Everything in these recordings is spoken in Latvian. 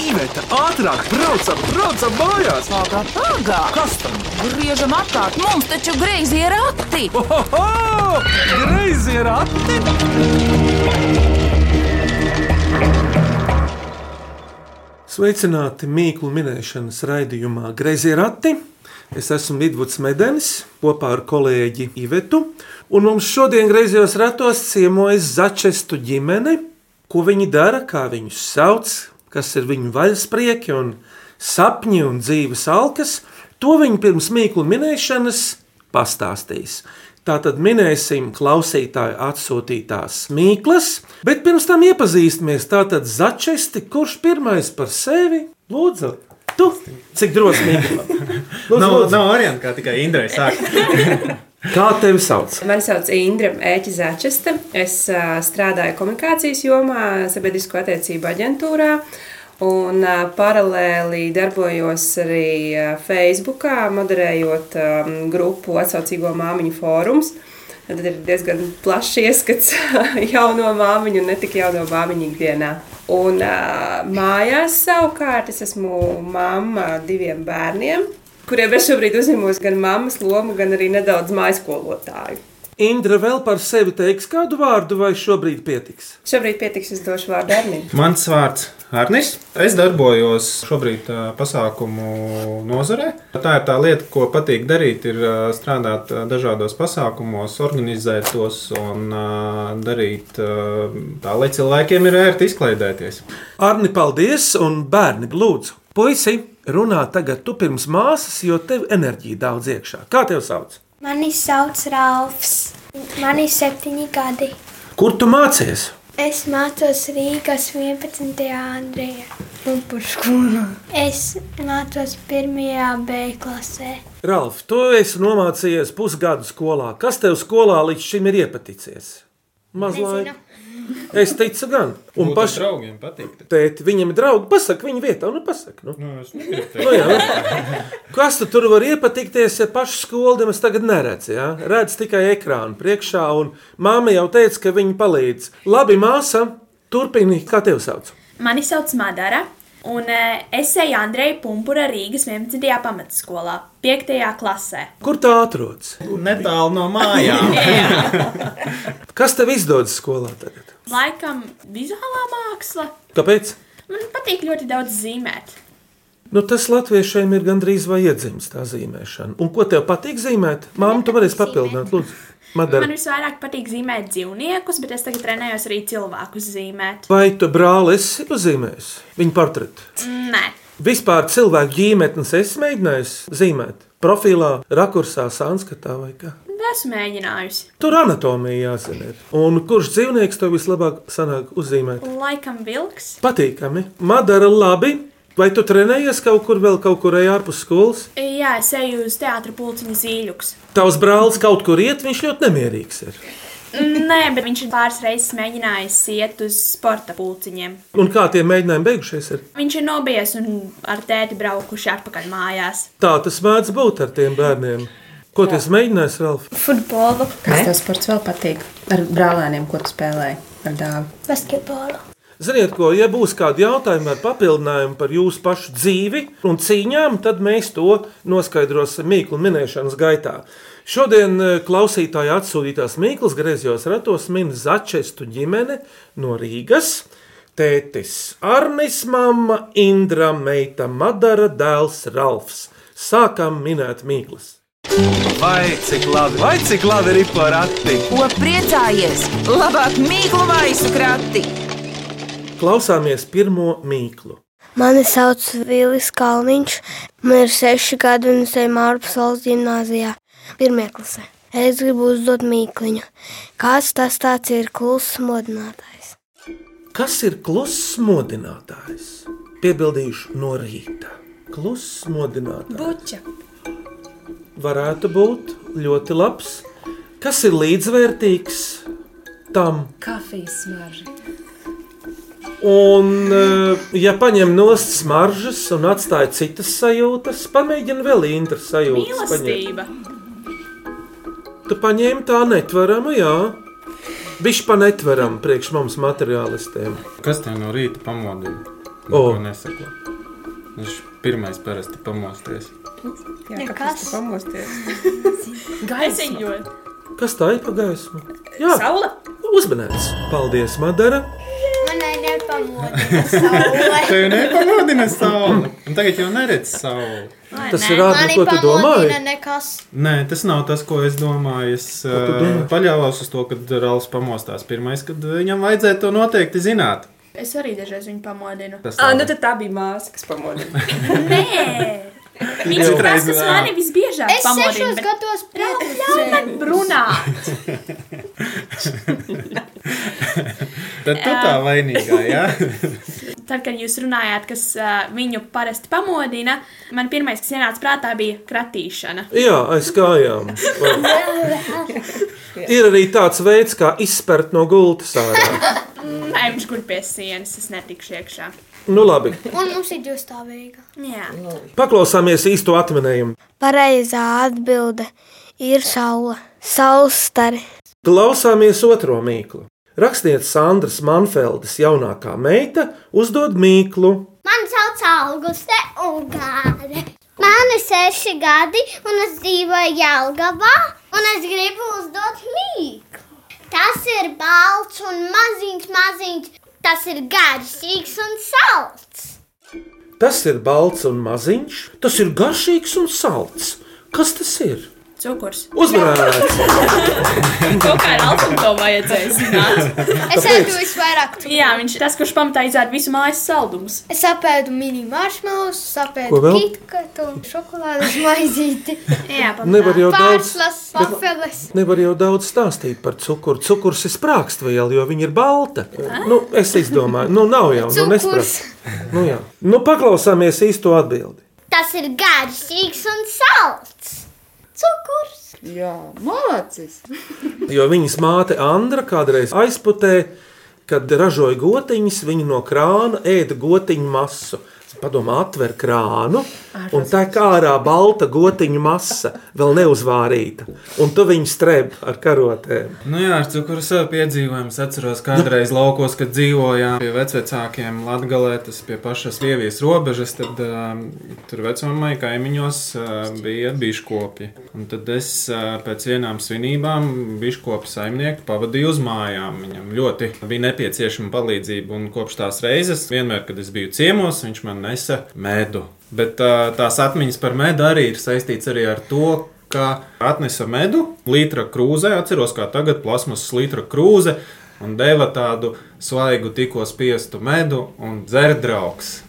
Iveta, ātrāk, braucam, braucam mājās! Pagā, pagā! Kas tam? Griežam apkārt, mums taču greizi ir rati! Ohoho! Greizi ir ati! Sveicināti mīklu minēšanas raidījumā Greizie rati. Es esmu Vidvuds Medenis kopā ar kolēģi Ivetu. Un mums šodien griezījos ratos ciemojas Začestu ģimene. Ko viņi dara, kā viņus sauc, kas ir viņu vaļasprieki un sapņi un dzīves alkas, to viņi pirms mīklu minēšanas pastāstīs. Tātad minēsim klausītāju atsūtītās mīklas, bet pirms tam iepazīstamies. Tātad Začesti, kurš pirmais par sevi? Lūdzu, tu cik drosmīgi. Lūdzu, Nav, lūdzu. nav variantu, kā tikai Indrai sāk. Kā tevi sauc? Mani sauc Indra Ēķa-Začesta. Es uh, strādāju komunikācijas jomā, sabiedrisko attiecību aģentūrā. Un uh, paralēli darbojos arī uh, Facebookā, moderējot um, grupu atsaucīgo māmiņu fórums. Tad ir diezgan plašs ieskats jauno māmiņu un ne tik jauno māmiņu ikdienā. Un uh, mājās savukārt es esmu mamma diviem bērniem, kuriem es šobrīd uzņemos gan mammas lomu, gan arī nedaudz maiskolotāju. Indra vēl par sevi teiks kādu vārdu, vai šobrīd pietiks? Šobrīd pietiks, es došu vārdu Ernim. Mans vārds Arnis. Es darbojos šobrīd pasākumu nozarē. Tā ir tā lieta, ko patīk darīt, ir strādāt dažādos pasākumos, organizēt tos un darīt tā, lai cilvēkiem ir ērti izklaidēties. Arni, paldies, un bērni, lūdzu, puisi, runā tagad tu pirms māsas, jo tev enerģija daudz iekšā. Kā tev sauc? Mani sauc Rāfs. Man ir septiņi gadi. Kur tu mācies? Es mācos Rīgas 11. Andrejā. Skolā. Es mācos 1. B klasē. Ralf, tu esi nomācījies pusgadu skolā. Kas tev skolā līdz šim ir iepaticies? Mazliet. Es teicu, gan. Un paši draugiem patīk. tēti, viņam ir draugi. Pasaka, viņa vietā, nu pasaka. Nu. Nu, es. Nu, jā. Kas tu tur var iepatikties, ja pašu skolu nemaz tagad neredz? Ja? Redz tikai ekrānu priekšā, un māma jau teica, ka viņa palīdz. Labi, māsa, turpini, kā tev sauc. Mani sauc Madara, un eh, es eju Andreja Punkūra Rīgas 11. pamatskolā, 5. klasē. Kur tā atrodas? Netālu no mājām. Kas tev izdodas skolā tagad? Laikam vizuālā māksla. Kāpēc? Man patīk ļoti daudz zīmēt. Nu, tas latviešiem ir gandrīz vai iedzimts tā zīmēšana. Un ko tev patīk zīmēt? Māma, tu varēsi papildināt, lūdzu. Madara. Man visvairāk patīk zīmēt dzīvniekus, bet es tagad trenējos arī cilvēkus zīmēt. Vai tu brāli esi pazīmējis viņa portretu? Nē, Vispār cilvēku ģimenes es mēģināju zīmēt. Profilā, rakursā, sanskatā vai kā. Esmu mēģinājusi. Tur anatomija jāzina. Un kurš dzīvnieks tev vislabāk sanāk uzzīmēt? Laikam vilks. Patīkami. Madara labi. Vai tu trenējies kaut kur vēl, kaut kur ārpus skolas? Jā, es eju uz teātra pulciņu zīļuks. Tavs brālis kaut kur iet, viņš ļoti nemierīgs ir. Nē, bet viņš ir pāris reizes mēģinājis iet uz sporta pulciņiem. Un kā tie mēģinājumi beigušies? Ir? Viņš ir nobijies un ar tēti braukuši atpakaļ mājās. Tā tas mēdz būt ar tiem bērniem. Ko tu esi mēģinājis, Ralf? Futbolu, Kas tev sports vēl patīk? Ar brālēniem, ko tu spēlēji ar dāvu? basketbolu. Ziniet, ko, ja būs kādi jautājumi ar papildinājumu par jūsu pašu dzīvi un cīņām, tad mēs to noskaidrosim mīklu minēšanas gaitā. Šodien eh, klausītāji atsūtītās mīklas griezos ratos min Začestu ģimene no Rīgas. Tētis Arnis, mamma Indra, meita Madara, dēls Ralfs. Sākam minēt mīklas. Vai cik labi, vai cik labi ir porakti? Ko priecājies? Labāk mīklu maisu krati! Klausāmies pirmo mīklu. Mani sauc Vīlis Kalniņš. Man ir seši gadi un es eju Mārpas valsts gimnājā, pirmā klasē. Es gribu uzdot mīkliņu. Kāds tas tāds ir kluss modinātājs? Kas ir kluss modinātājs? Piebildīšu no rīta. Kluss modinātājs. Buča. Varētu būt ļoti labs. Kas ir līdzvērtīgs tam? Kafijas smarža. Un, eh, ja paņem no smaržas un atstāja citas sajūtas, pamēģina vēl interesantas sajūtas. paņemt. Mīlestība. Tu paņēmi tā netveramu, jā. Viņš pa netveramu priekš mums materiālistiem. Kas tev no rīta pamodina? neko O. nesako. Viņš pirmais parasti pamosties. Jā, Nekas. kāpēc tu pamosties? Gaisiņot. Kas tā ir pa gaismu? Jā, Saula. uzmanīts. Paldies, Madara. Manai nepamodina saule. Tev nepamodina saule. Un tagad jau neredz sauli. Tas ir rādi, Mani ko tu domāji. nekas. Nē, tas nav tas, ko es domāju. Es uh, domā? paļāvos uz to, ka Rāls pamostās pirmais, kad viņam vajadzētu to noteikti zināt. Es arī dažreiz viņu pamodinu. Tas Ah, nu tā bija māsa, kas pamodina. Nē, viņš ir tas, kas mani visbiežāk Es pamodina. sešos bet- gados pieaugu. runāt. Tad tu tā vainīgā, jā? Tad, kad jūs runājāt, kas uh, viņu parasti pamodina, man pirmais, kas ienāca prātā, bija kratīšana. Jā, aiz kājām. Ir arī tāds veids, kā izspērt no gultas ārā. Nē, viņš kur pie sienas, es netikšu iekšā. Nu, labi. Un mums ir divstāvīga. Jā, Paklausāmies īsto atminējumu. Pareizā atbilde ir saule. Saules stari. Klausāmies otro mīklu. Rakstniece Sandras Manfeldes jaunākā meita uzdod mīklu. Mani sauc Auguste Ungāre. Man ir seši gadi, un es dzīvoju Jālgavā, un es gribu uzdot mīklu. Tas ir balts un maziņš, maziņš. Tas ir garšīgs un salds. Tas ir balts un maziņš, tas ir garšīgs un salds. Kas tas ir? Cukurs. Uzmanīts! Kaut kā ar alkoholu to vajadzēja zināt. Es ēdu visvairāk. tu- Jā, viņš ir tas, kurš pamatā izdzēra visu mājas saldumus. Es apēdu mini maršmalus, Ko apēdu kitkatu un šokolādes maizīti. Jā, Nevar jau daudz, Pārslas, pafeles. nevar jau daudz stāstīt par cukuru. Cukurs ir sprākstviela, jo viņa ir balta. Nu, es izdomāju, nu nav jau, nu nesprast. Nu, jā. nu paklausāmies īsto atbildi. Tas ir garšīgs un salds. Jā, mācis. Jo viņas māte Andra kādreiz aizputēja, kad ražoja gotiņas, viņa no krāna ēda gotiņu masu. Padomā, atver krānu, un tā kā ārā balta gotiņu masa, vēl neuzvārīta. Un tu viņu strēp ar karotēm. Nu jā, ar cukuru sev piedzīvojumu. Es atceros, kādreiz laukos, kad dzīvojām pie vecākiem Latvijā, tas pie pašas Krievijas robežas, tad uh, tur vecumā kaimiņos uh, bija biškopi. Un tad es uh, pēc vienām svinībām biškopu saimnieku pavadīju uz mājām. Viņam ļoti bija nepieciešama palīdzība, un kopš tās reizes, vienmēr, kad es biju ciemos, viņš man nesa medu. Bet uh, tās atmiņas par medu arī ir saistīts arī ar to, ka atnesa medu lītra krūzē, atceros, kā tagad plasmasas lītra krūze, un deva tādu svaigu, tikko spiestu medu un dzert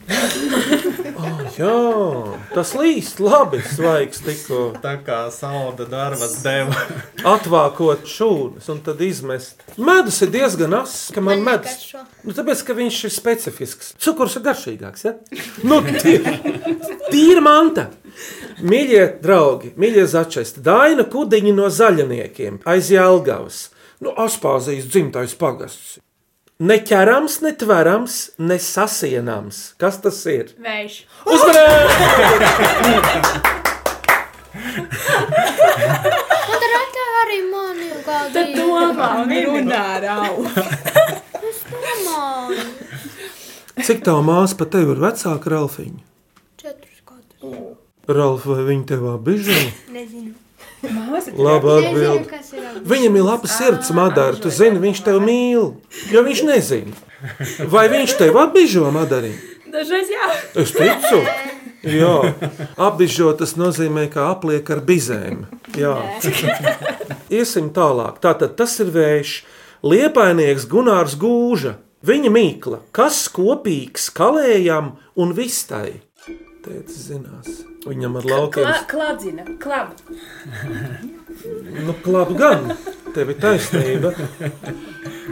draugs. Jā, tas līst labi, svaigs tikko Tā kā salda darbas deva. atvākot šūnas un tad izmest. Medus ir diezgan ass, ka man Man medus. negaršo. Nu, tāpēc, ka viņš ir specifisks. Cukurs ir garšīgāks. Ja? Nu, tīri, tīri manta. Mīļie draugi, mīļie začesti, Daina Kudiņa no zaļniekiem aiz Jālgavas. Nu, Aspāzijas dzimtais pagasts. Neķerams, netverams, nesasienams. Kas tas ir? Vējš. Uzmanīgi! Un tad tā arī mani Tad domā un runā ar augu. Mani. Cik tā māsa par tevi ir vecāka, Ralfiņa? Četrus gadus. Ralf, vai viņa tev apbižo? Nezinu. Labi, Nezinu, atbild. Viņam ir laba sirds, Madara. Tu zini, viņš tevi mīl. Jo viņš nezina. Vai viņš tevi apbižo, Madara? Dažreiz jā. Es ticu. Jā, apbižo tas nozīmē, ka apliek ar bizēm. Jā. Iesim tālāk. Tātad tas ir vējš. Liepainieks Gunārs Gūža. Viņa mīkla, kas kopīgs kalējam un vistai. Tētis zinās. Viņam ar laukiem Kla, kladzina, klab. nu, klāp gan. Tev ir taisnība.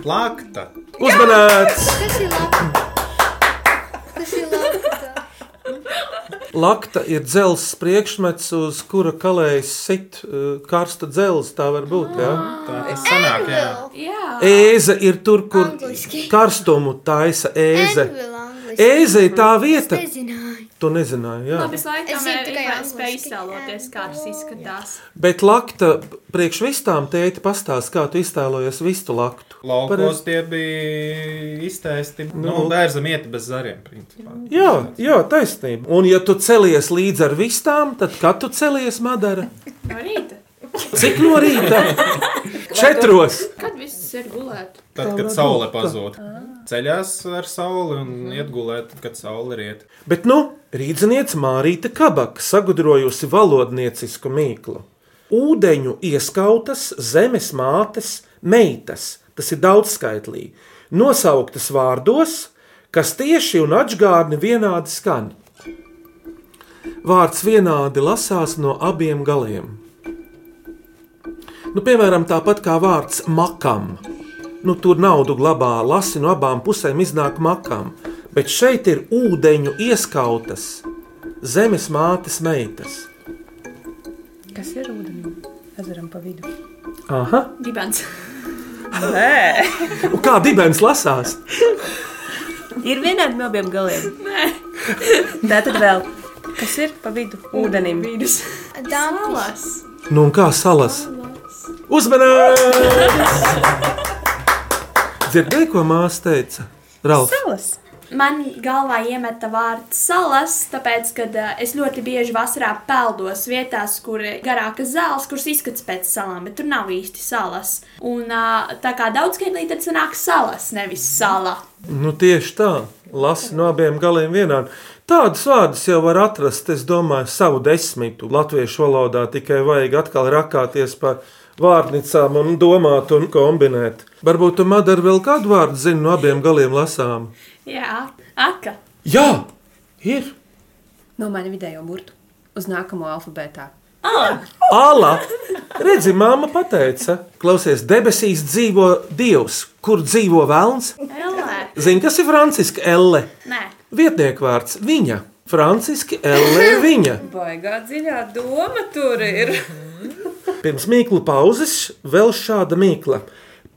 Plakta. Uzmanēts! Kas ir labi? Kas ir labi? Lakta ir dzelzs priekšmets, uz kura kalējas sit uh, karsta dzelzs. Tā var būt. Ja? Tā tas sanāk, jā. Jā. Ēze ir tur, kur Angliski. karstumu taisa ēze. Ēze ir tā vieta, Nezināju. To nezināju. Jā. Labi, es laikam Es zinu eh, tikai spēju iztēloties, kā tas izskatās. Bet lakta priekš vistām tēti pastāst, kā tu iztēlojies vistu laktu. Laukos tie bija izteisti. Nu, Nu. bērza mieti bez zariem. Principā. Jā, jā, taisnība. Un ja tu celies līdz ar vistām, tad kad tu celies madara? No rīta. Cik no rīta? Četros. Kad viss ir gulēt? Tad, kad saule pazūd, ceļās ar sauli un iet gulēt, kad saule riet. Bet nu, rīzniece Mārīta Kabaka sagudrojusi valodniecisku mīklu. Ūdeņu ieskautas zemes mātes meitas, tas ir daudzskaitlīgi, nosauktas vārdos, kas tieši un atgādni vienādi skan. Vārds vienādi lasās no abiem galiem. Nu, piemēram, tāpat kā vārds makam. Nu, tur naudu glabā, lasi no abām pusēm iznāk makam, bet šeit ir ūdeņu ieskautas zemes mātes meitas. Kas ir ūdenim? Ezeram pa vidu. Aha, Dibens. Nē, kā dibens lasās? ir vienādi no abiem galiem. Nē, Tā tad vēl. Kas ir pa vidu ūdenim? vidus. Salas. Nu, un kā salas? Uzmanības! Dzirdēji, ko māsa teica? Ralf, Salas. Man galvā iemeta vārds salas, tāpēc, ka uh, es ļoti bieži vasarā peldos vietās, kur ir garākas zāles, kuras izskatās pēc salām, bet tur nav īsti salas. Un uh, tā kā daudzskaitlī tad sanāk salas, nevis sala. nu tieši tā, lasi no abiem galiem vienādi. Tādus vārdus jau var atrast, es domāju, savu desmitu. Latviešu valodā tikai vajag atkal rakāties pa vārnīcām un domāt un kombinēt. Varbūt tu madara vēl kādu vārdu zini no abiem galiem lasām. Jā, aka. Jā, ir! Nomaini vidējo burtu uz nākamo alfabētā. Ala! Redzi, māma pateica, klausies, debesīs dzīvo dievs, kur dzīvo vēlns. Zini, kas ir franciski elle? Nē. Vietnieku vārds viņa. Franciski elle ir viņa. Baigā dziļā doma tur ir. Pirms mīklu pauzes vēl šāda mīkla.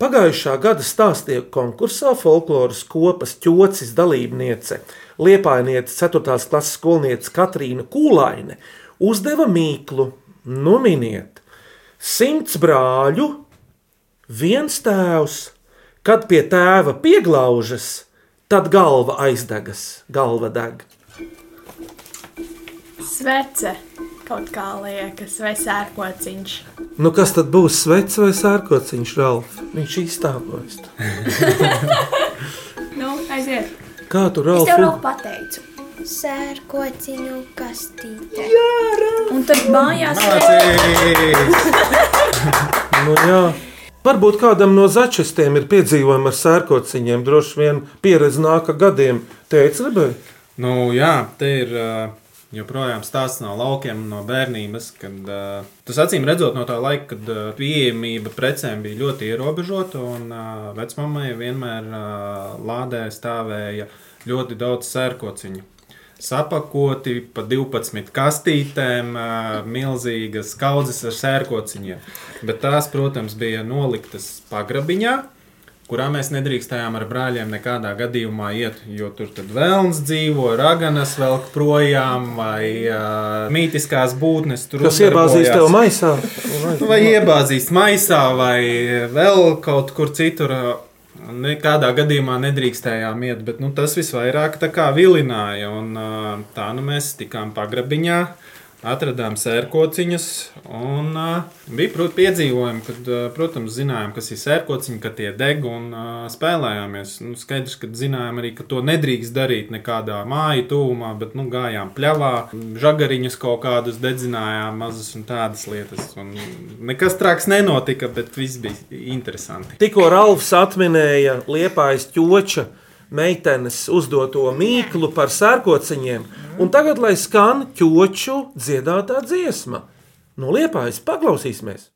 Pagājušā gada stāstīja konkursā folkloras kopas ķocis dalībniece, liepainiece 4. klases skolniece Katrīna Kūlaine uzdeva mīklu, nominiet simts brāļu, viens tēvs, kad pie tēva pieglaužas, tad galva aizdegas, galva deg. Svece. Kaut kā liekas, vai sērkociņš. Nu, kas tad būs sveiks vai sērkociņš, Ralf? Viņš izstāvojas. Nu, aiziet. Kā tu, Es Ralf? tev vēl pateicu. Sērkociņu kastīte. Un tad mājās Mācīs! Nu, jā. Varbūt kādam no začestiem ir piedzīvojumi ar sērkociņiem. Droši vien pieredze nāka gadiem. Teicis, gribēji? Nu, jā, te ir uh, joprojām stāsts no laukiem, no bērnības. Kad, uh, tas acīm redzot no tā laika, kad uh, pieejamība precēm bija ļoti ierobežota, un uh, vecmāmai vienmēr uh, lādē stāvēja ļoti daudz sērkociņu. Sapakoti pa 12 kastītēm, milzīgas kaudzes ar sērkociņiem. Bet tās, protams, bija noliktas pagrabiņā, kurā mēs nedrīkstējām ar brāļiem nekādā gadījumā iet, jo tur tad vēlns dzīvo, raganas velk projām, vai uh, mītiskās būtnes tur Kas iebāzīs tev maisā? Vai iebāzīs maisā, vai vēl kaut kur citur. Nekādā gadījumā nedrīkstējām iet, bet nu, tas visvairāk vilināja. Un, tā nu mēs tikām pagrabiņā, atradām sērkociņus. Un, ā, bija protams, piedzīvojumi, kad, ā, protams, zinājām, kas ir sērkociņi, ka tie deg un ā, spēlējāmies. Nu, skaidrs, ka zinājām arī, ka to nedrīkst darīt nekādā māju tūmā, bet nu, gājām pļavā, žagariņus kaut kādus dedzinājām, mazus un tādas lietas. Un nekas traks nenotika, bet viss bija interesanti. Tikko Ralfs atminēja liepājas ķoča meitenes uzdoto mīklu par sērkociņiem, un tagad lai skan ķoču dziedātā dziesma. No liepājas paklausīsimies!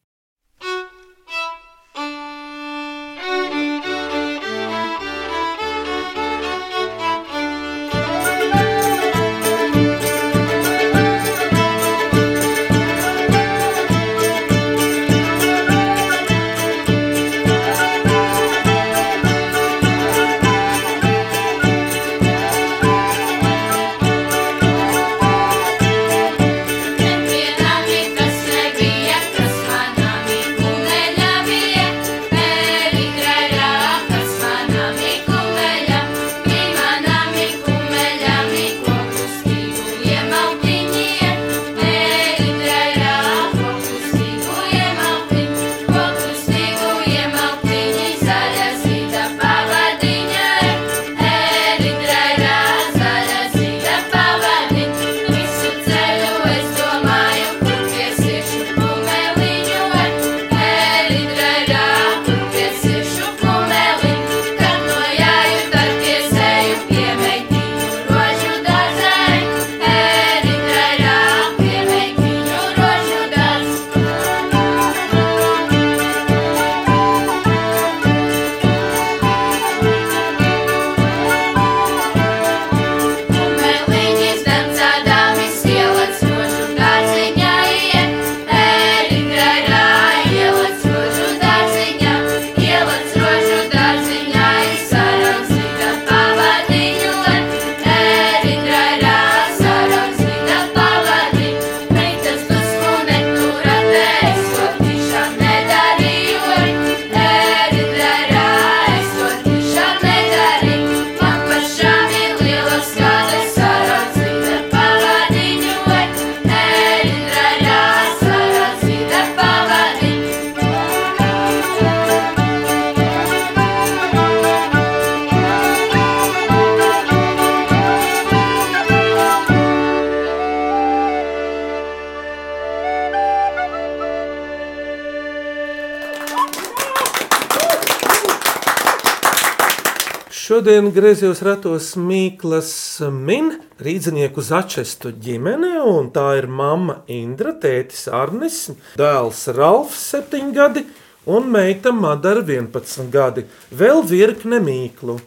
Šodien griezos ratos Mikls min rīznieku začestu ģimene, un tā ir mamma Indra, tētis Arnis, dēls Ralfs, 7 gadi, un meita Madara, 11 gadi. Vēl virkne mīklu.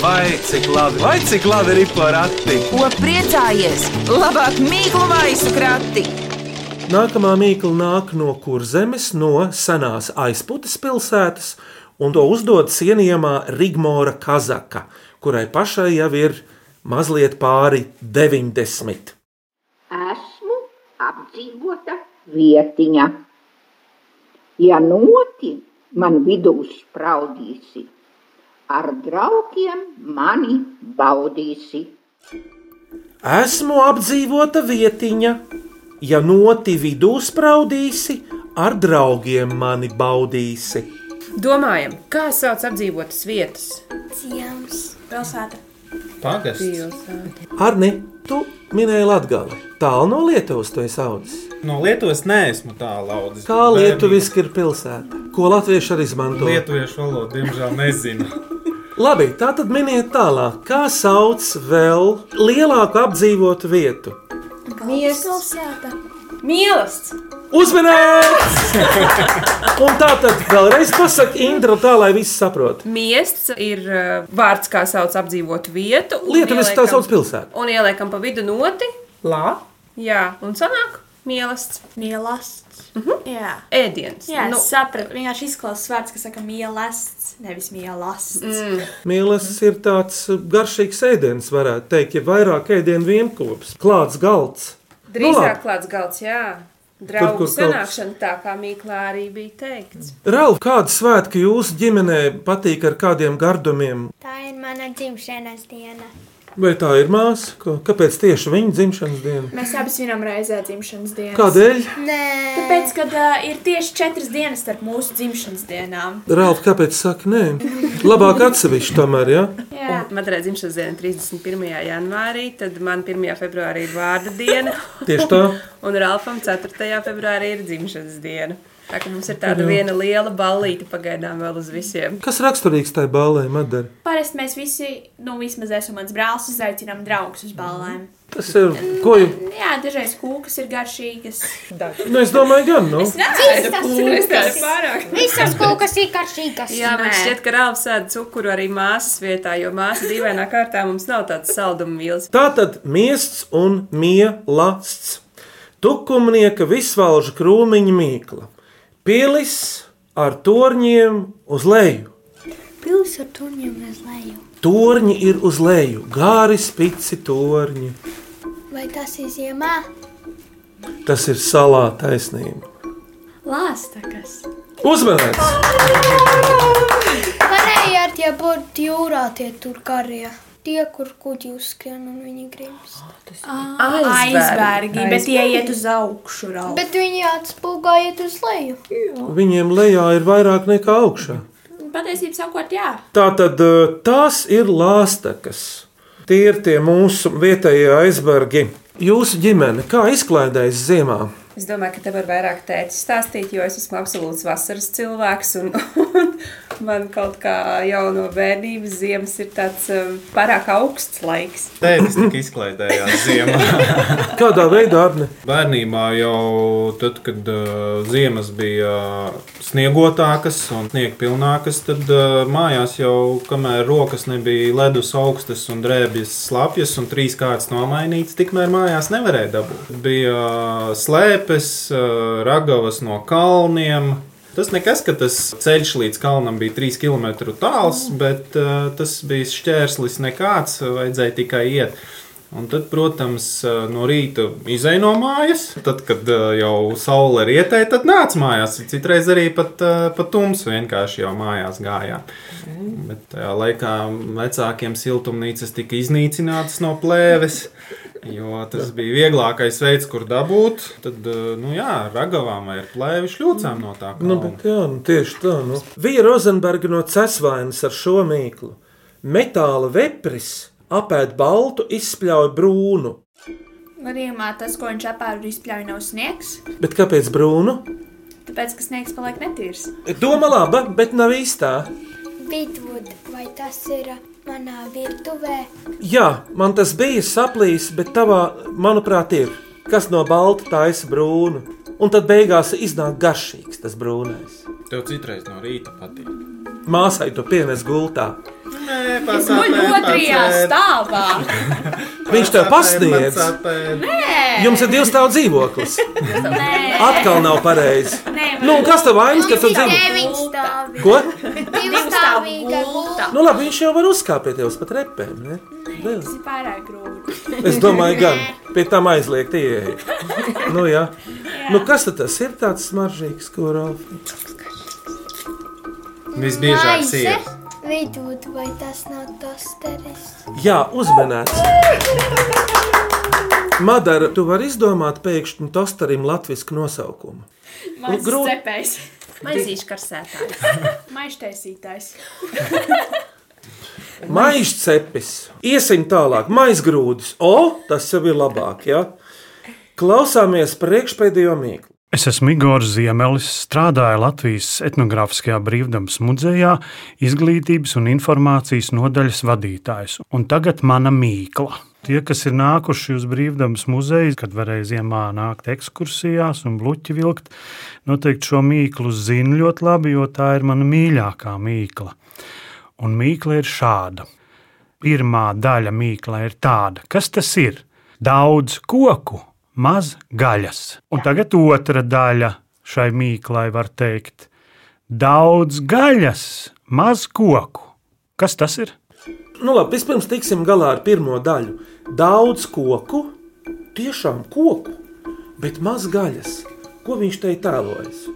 Vai cik labi, vai cik labi ir porakti? Ko priecājies? Labāk mīklu maisu krati! Nākamā mīkla nāk no kurzemes, no senās aizputes pilsētas, un to uzdod cienījamā Rigmora Kazaka, kurai pašai jau ir mazliet pāri 90. Esmu apdzīvota vietiņa. Ja noti man vidū spraudīsi, ar draugiem mani baudīsi. Esmu apdzīvota vietiņa, ja noti vidū spraudīsi, ar draugiem mani baudīsi. Domājam, kā sauc apdzīvotas vietas? Ciems. Pilsēta. Pagasts. Arni, tu minēji Latgali. Tālu no Lietuvas to es audzis. No Lietuvas neesmu tālu audzis. Kā lietuviski ir pilsēta? Ko latvieši arī izmanto? Lietuviešu valodu, diemžēl, nezinu. Labi, tā tad miniet tālāk, kā sauc vēl lielāku apdzīvotu vietu. Pilsēta. Mīlestības! Uzmanīts! Un tā tad vēlreiz pasakā Indra, tā lai viss saprot. Miests ir uh, vārds, kā sauc apdzīvotu vietu. un Lietuviski tā sauc pilsētu. Un ieliekam pa vidu noti, lā, jā, un sanāk mīlestības. Mielasts. Jā. Ēdiens. Jā, Nu, nu, es sapratu. Vienkārši izklausās vārds, kas saka mielasts, nevis mielasts. Mm. Mīlestības ir tāds garšīgs ēdiens, varētu teikt, ja vairāk ēdienu vienopus, klāts galds. Drīzāk labi. klāts galds, jā. Draugu kaut- sanākšana, tā kā Mīklā arī bija teikts. Ralf, kāda svētki jūsu ģimenē patīk ar kādiem gardumiem? Tā ir mana dzimšanas diena. Vai tā ir māsa? Kāpēc tieši viņa dzimšanas diena? Mēs abi svinam reizē dzimšanas dienas. Kādēļ? Nē, Tāpēc, kad uh, ir tieši četras dienas starp mūsu dzimšanas dienām. Ralf, kāpēc saka nē? Labāk atsevišķi tomēr, ja? Jā. Madrē dzimšanas diena 31. janvārī, tad man 1. februārī ir vārda diena. Tieši tā. Un Ralfam 4. februārī ir dzimšanas diena. Tā kā mums ir tāda viena liela ballīte pagaidām vēl uz visiem. Kas raksturīgs tai ballē, Madara? Parasti mēs visi, nu, vismaz es un mans brālis, uzaicinām draugus uz ballēm. Tas ir, ko jau, Jā, dažreiz kūkas ir garšīgas. nu es domāju, gan, nu. Tas ir pārāk. visas kūkas ir karšīgas. Jā, man šķiet, ka Rāvs sēž cukuru arī māsas vietā, jo māsa dīvainā kārtā mums nav tāds salduma vīls. Tā tad miests un mielasts. Tukumnieka visvalža krūmiņa mīkla. Pilis ar torņiem uz leju. Pils ar turņiem uz leju. Torņi ir uz leju, gāri spici torņi. Vai tas ir ziemā? Tas ir salā taisnība. Lāstakas. Uzmanīts! Varēja ar tie būt jūrā, tie tur karie. Tie, kur kuģi uzskrien un viņi gribas. Aizbergi, bet tie iet uz augšu. Ralf. Bet viņi atspūgājiet uz leju. Viņiem lejā ir vairāk nekā augšā. Patiesībā sakot, jā. Tā tad eh, tās ir lāstekas. Tie ir tie mūsu vietējie aizbergi. Jūsu ģimene, kā izklaidējas ziemā? Es domāju, ka te var vairāk tētis stāstīt, jo es esmu absolūts vasaras cilvēks. Un, un man kaut kā jau no bērnības ziemas ir tāds um, pārāk augsts laiks. Tēvis tika izklaidējās ziemā. Kādā veidā Arne? Bērnībā jau tad, kad uh, ziemas bija sniegotākas un sniega pilnākas, tad uh, mājās jau, kamēr rokas nebija ledus augstas un drēbjas slapjas un trīs kārtas nomainītas, tikmēr mājās nevarēja dabūt. Bija uh, slēpes, uh, ragavas no kalniem. Tas nekas, ka tas ceļš līdz kalnam bija 3 km tāls, bet uh, tas bija šķērslis nekāds, vajadzēja tikai iet. Un tad, protams, no rīta izēja no mājas. Tad, kad uh, jau saule ir ietēja, tad nāca mājās. Citreiz arī pat, uh, pat tums vienkārši jau mājās gājām. Bet tajā laikā vecākiem siltumnīcas tika iznīcinātas no plēves. Jo tas bija vieglākais veids, kur dabūt. Tad, uh, nu jā, ragavām vai ar plēvi šļūcām no tā. Nu, kalna. bet, jā, nu, tieši tā. Nu. Vija Rozenberga no Cesvainas ar šo mīklu. Metāla vepris apēd baltu, izspļauj brūnu. Gadījumā tas, ko viņš apēda, izpļauj nav sniegs. Bet kāpēc brūnu? Tāpēc, ka sniegs paliek netīrs. Doma laba, bet nav īstā. Vidvud, vai tas ir manā virtuvē. Jā, man tas bija saplīs, bet tavā, manuprāt, ir. Kas no balta taisa brūnu, un tad beigās iznāk garšīgs tas brūnais. Tev citreiz no rīta patīk. Māsai to pienes gultā. Nē, Es guļu otrajā stāvā. Viņš tev pasniedz. Nē, Jums ir divu stāvu dzīvoklis. Nē. Atkal nav pareizi. Nē, Nu, un kas tev vainas, ka tu dzīvo? deviņi stāvi. Ko? Divstāvīga gulta. Nu, labi, viņš jau var uzkāpt tevis pat repēm. Ne? Ne. Tas ir pārāk grūti. Es domāju, gan pie tam aizliegt ieeja. Nu, jā. Nu, kas tad tas ir tāds smaržīgs, ko Rolf? Visbiežāk sieviete. Vidūt, vai tas nav tosteris? Jā, uzmanēts. Madara, tu vari izdomāt pēkšņi tostarim latviešu nosaukumu. Mans grūti. cepējs. Maizīšu karsētājs. Maištaisītājs. Maizcepis. Iesim tālāk, maizgrūdis. O, tas jau ir labāk, jā. Klausāmies priekšpēdējo mīklu. Es esmu Igors Ziemelis, strādāju Latvijas etnogrāfiskajā brīvdabas muzejā, izglītības un informācijas nodaļas vadītājs. Un tagad mana mīkla. Tie, kas ir nākuši uz brīvdabas muzeju, kad varēja ziemā nākt ekskursijās un bluķi vilkt, noteikti šo mīklu zina ļoti labi, jo tā ir mana mīļākā mīkla. Un mīkla ir šāda. Pirmā daļa mīkla ir tāda, kas tas ir? Daudz koku, maz gaļas. Un tagad otra daļa šai mīklai var teikt: daudz gaļas, maz koku. Kas tas ir? Nu, labi, vispirms tiksim galā ar pirmo daļu. Daudz koku, tiešām koku, bet maz gaļas. Ko viņš te tēlojas?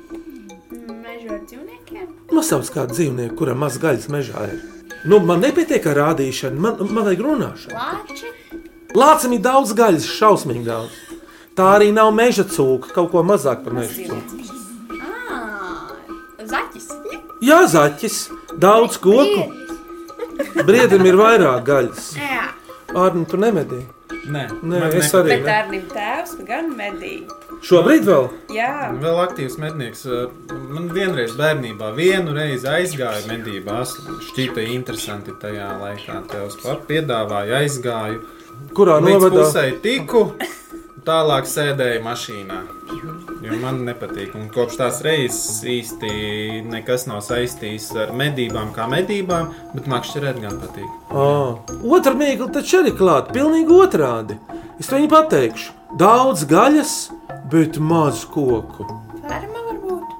Mežu ar dzīvniekiem. Nosauc kādu dzīvnieku, kuram maz gaļas mežā ir. Nu, man nepietiek ar rādīšanu, man, man vajag runāšanu. Lāči. Lācim ir daudz gaļas, šausmīgi daudz. Tā arī nav meža cūka, kaut ko mazāk par meža cūku. Zaķis. Jā, zaķis, daudz koku. Briedim ir vairāk gaļas. Jā. Arni, tu nemedī. Nē, Nē, man es arī. Bet Ne. Arnim tēvs gan medīja. Šobrīd vēl? Jā, Vēl aktīvs mednieks. Man vienreiz bērnībā vienu reizi aizgāja medībās. Šķita interesanti tajā laikā. Tev spār piedāvāja, aizgāju. Kurā novadā? pusē tiku, tālāk sēdēju mašīnā. Jo man nepatīk. Un kopš tās reizes īsti nekas nav saistīts ar medībām, kā medībām, bet makšķerēt gan patīk. À, otra mīkla taču arī klāta. Pilnīgi otrādi. Es viņai pateikšu. Daudz gaļas, bet maz koku.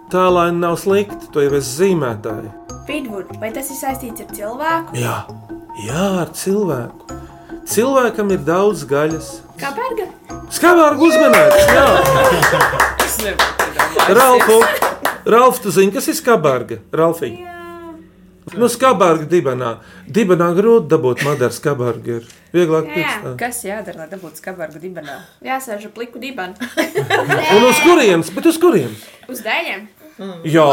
Tā lai nav slikti, to jau es zīmētāju. Pitwood. Vai tas ir saistīts ar cilvēku? Jā, jā, ar cilvēku. Cilvēkam ir daudz gaļas. Kā berga? Skavārgu uzmanēts, jā. es nevaru. Ralfu, Ralf, tu zini, kas ir skabārga? Ralfī. Nu, skabārga dibenā. Dibenā grūti dabūt madara skabārga. Ir vieglāk pirkstā. Kas jādara, lai dabūtu skabargu dibenā? Jāsēž ar pliku dibanu. Un uz kurienes? Bet uz kurienes? Uz dēļiem. Jā,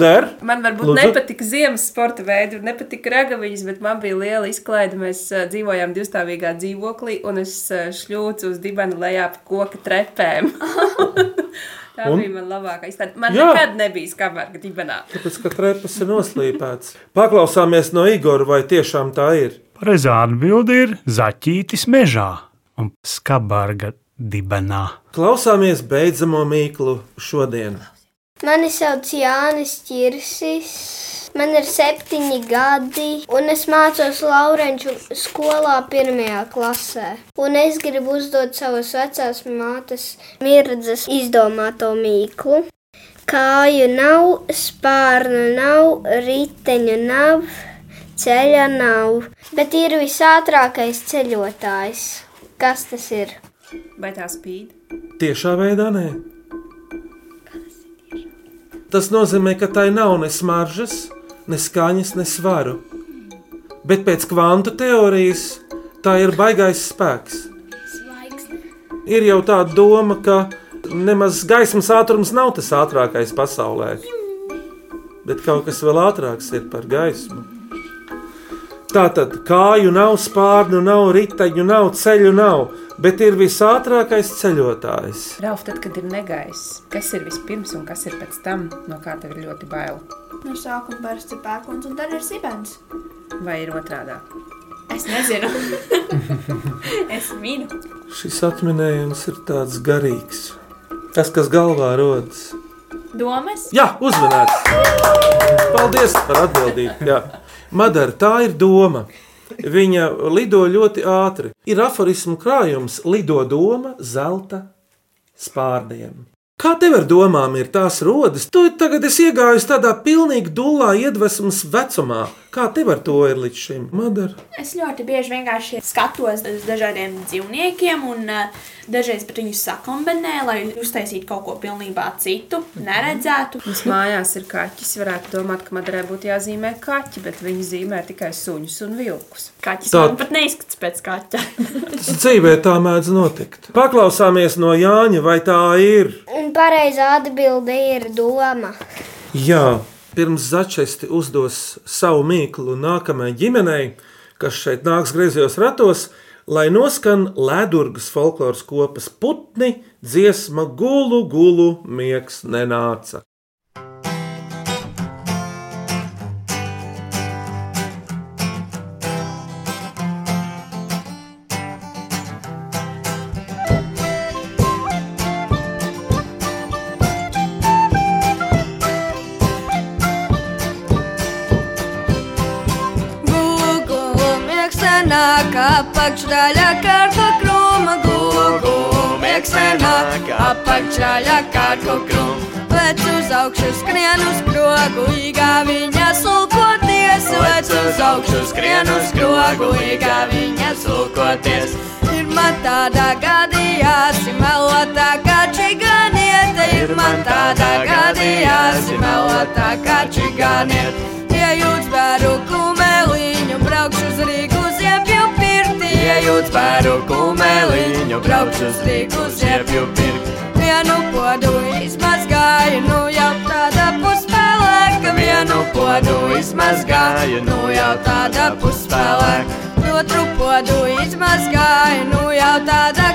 der. Man varbūt Lūdzu. nepatika ziemas sporta veidi, un nepatika ragaviņas, bet man bija liela izklaide. Mēs uh, dzīvojām divstāvīgā dzīvoklī, un es uh, šļūcu uz dibana lejā pa koka trepēm. Tā Un? bija mana labākā izklaide. Man Jā. Nekad nebija skabarga dibenā. Tāpēc, ka trepas ir noslīpēts. Paklausāmies no Igora, vai tiešām tā ir. Pareizā atbilde ir zaķītis mežā un skabarga dibenā. Klausāmies beidzamo mīklu šodien. Mani sauc Jānis Čirsis. Man ir septiņi gadi, un es mācos Laurenču skolā pirmajā klasē. Un es gribu uzdot savas vecās mātes mirdzas izdomāto mīklu. Kāju nav, spārnu nav, riteņu nav, ceļa nav, bet ir visātrākais ceļotājs. Kas tas ir? Vai tā spīd? Tiešā veidā nē. Tas nozīmē, ka tai nav ne smaržas, ne skaņas, ne svaru. Bet pēc kvantu teorijas tā ir baigais spēks. Ir jau tā doma, ka nemaz gaismas ātrums nav tas ātrākais pasaulē. Bet kaut kas vēl ātrāks ir par gaismu. Tā tad kāju nav, spārnu nav, riteņu nav, ceļu nav, bet ir visātrākais ceļotājs. Ralf, tad, kad ir negaiss, kas ir vispirms un kas ir pēc tam, no kā tev ir ļoti bail? No sākuma parasti ir pērkons un tad ir sibens. Vai ir otrādā? Es nezinu. es minu. Šis atminējums ir tāds garīgs. Tas, kas galvā rodas. Domas? Jā, uzmanīts! Paldies par atbildību! Jā. Madara, tā ir doma. Viņa lido ļoti ātri. Ir aforismu krājums, lido doma zelta spārniem. Kā tev ar domām ir tās rodas? Tu tagad esi iegājis tādā pilnīgi dulā iedvesmas vecumā. Kā tev ar to ir līdz šim? Madara? Es ļoti bieži vienkārši skatos uz dažādiem dzīvniekiem un uh, dažreiz pat viņus sakombinē, lai uztaisītu kaut ko pilnībā citu, neredzētu. Mums mājās ir kaķis. Varētu domāt, ka Madarai būtu jāzīmē kaķi, bet viņi zīmē tikai suņus un vilkus. Kaķis Tā- man pat neizskatās pēc kaķa. Dzīvē tā mēdz notikt. Paklausāmies no Jāņa, vai tā ir? Un pareizā atbilde ir doma. Jā, pirms začesti uzdos savu mīklu nākamajai ģimenei, kas šeit nāks griezos ratos, lai noskan Ledurgas folkloras kopas putni, dziesma gulu, gulu, miegs nenāca. Apakšdaļa kārtu krūma. Gugu, mieksena, apakšdaļa kārtu krūma. Lec uz augšu, skrien uz skrogu, īgā viņa sulkoties. Lec uz augšu, skrien uz skrogu, īgā viņa sulkoties. Ir man tāda gadījās, melotā kā čiganiete. Ir man tāda gadījās, melotā kā čiganiete. Iejūt spēru kumeliņu, Iejūt spēru kumeliņu, braukšu Rīgu ziepju pirti. Vienu podu izmazgāju, nu jau tāda puspēlēka. Vienu podu izmazgāju, nu jau tāda puspēlēka. Otru podu izmazgāju, nu jau tāda.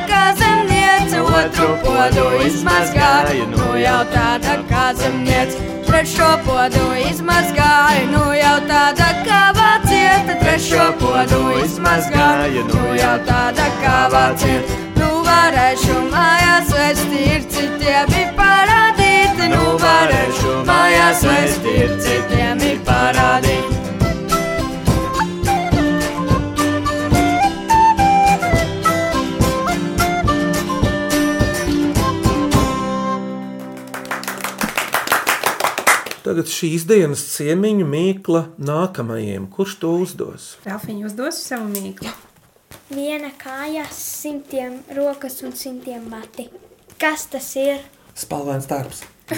Otru podu izmazgāju, nu jau tāda kā zemniece. Trešo podu izmazgāju, nu jau tāda kā vācieta. Trešo podu izmazgāju, nu jau tāda kā vācieta. Nu varēšu mājās vesti, ir citiem ir parādīti. Nu varēšu mājās vesti, ir citiem ir parādīti. Tagad šīs dienas ciemiņu mīkla nākamajiem. Kurš to uzdos? Ralfiņš uzdos savu mīklu. Viena kājās, simtiem rokas un simtiem mati. Kas tas ir? Spalvains darbs.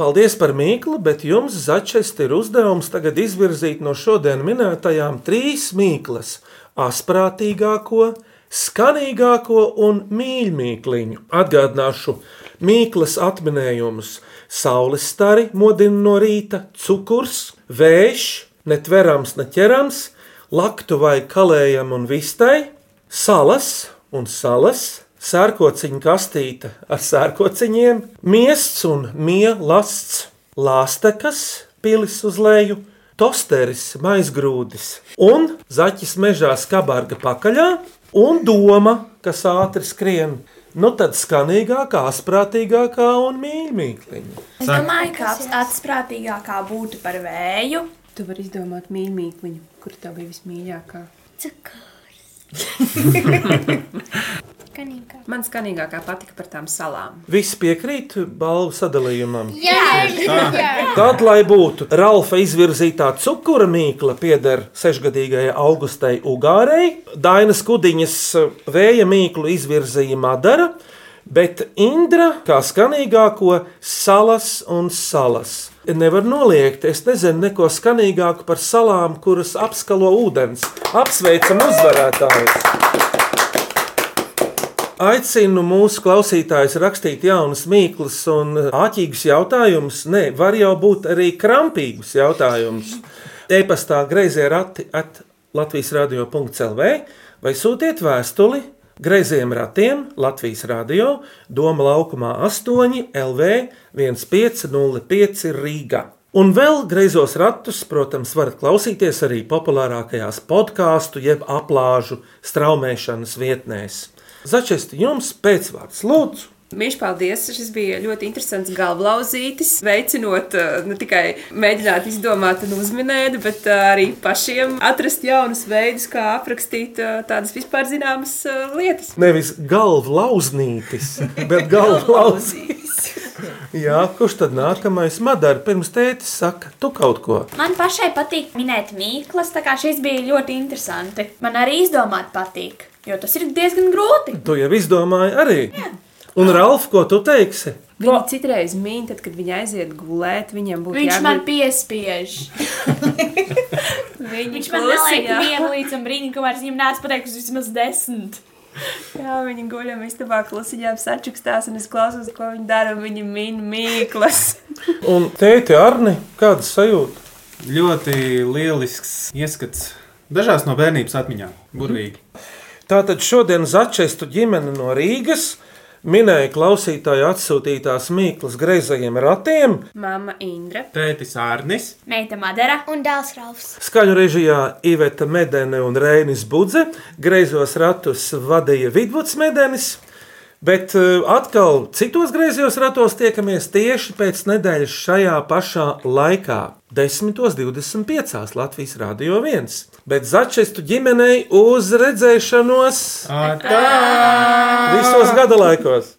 Paldies par mīklu, bet jums, Začest, ir uzdevums tagad izvirzīt no šodien minētajām trīs mīklas - asprātīgāko, skanīgāko un mīļākliņu. Atgādināšu mīklas atminējumus. Saules stari modina no rīta, cukurs, vējš, netverams, neķerams, laktu vai kalējam un vistai, salas un salas, sērkociņa kastīte ar sērkociņiem, miests un mielasts, lāstekas, pilis uz leju, tosteris, maizgrūdis un zaķis mežā skabarga pakaļā un doma, kas ātri skrien. Nu tad skanīgākā, asprātīgākā un mīļākā. Es domāju, ka atsprātīgākā būtu par vēju. Tu vari izdomāt mīļākliņu, kur tev bija vismīļākā. Skanīgāk. Man skanīgākā patika par tām salām. Visi piekrīt balvu sadalījumam. Jā, jā. Tad, lai būtu Ralfa izvirzītā cukura mīkla, pieder sešgadīgajai Augustai Ugārei, Dainas Kudiņas vēja mīklu izvirzīja Madara, bet Indra kā skanīgāko salas un salas. Nevar noliegt, es nezinu neko skanīgāku par salām, kuras apskalo ūdens. Apsveicam uzvarētājus! Aicinu mūsu klausītājus rakstīt jaunas mīklas un āķīgus jautājumus. Nē, var jau būt arī krampīgus jautājumus. e-pastā grazējā rati at Latvijas radio.clv vai sūtiet vēstuli Greiziem ratiem Latvijas radio Doma laukumā 8 LV 1505 Rīgā. Un vēl greizos ratus, protams, varat klausīties arī populārākajās podkāstu jeb aplāžu straumēšanas vietnēs. Začesti jums pēcvārds lūdzu! Mīļš, paldies! Šis bija ļoti interesants galvlauzītis, veicinot eh, ne tikai mēģināt izdomāt un uzminēt, bet eh, arī pašiem atrast jaunus veidus, kā aprakstīt eh, tādas vispār zināmas lietas. Nevis galvlauznītis, bet galvlauzītis. Jā, kurš tad nākamais? Madara, pirms tētis saka, tu kaut ko. Man pašai patīk minēt mīklas, tā kā šis bija ļoti interesanti. Man arī izdomāt patīk, jo tas ir diezgan grūti. Tu jau izdomāji arī. Jā. Un, Ralf, ko tu teiksi? Viņa citreiz mīl, tad, kad viņa aiziet gulēt, viņam būtu Viņš jābūt... man piespiež. Viņš man neliek vienu līdz brīdim, kamēr viņam nāc pateikt, vismaz desmit. Jā, viņi guļam istabā klusiņām sačukstās, un es klausos, ko viņi dara, un viņi min mīklas. un tēti Arni, kādas sajūta? Ļoti lielisks ieskats dažās no bērnības atmiņām, burvīgi. Tātad šodien Začestu ģimene no Rīgas – minēja klausītāju atsūtītās mīklas greizajiem ratiem. Mama Indra, tētis Ārnis, meita Madara un dēls Ralfs. Skaņu režijā Iveta Medene un Reinis Budze, greizos ratus vadīja Vidvuds Medenis. Bet uh, atkal citos griezos ratos tiekamies tieši pēc nedēļas šajā pašā laikā, 10.25. Latvijas Rādio 1. Bet Začestu ģimenei uz redzēšanos Atā! visos gada laikos!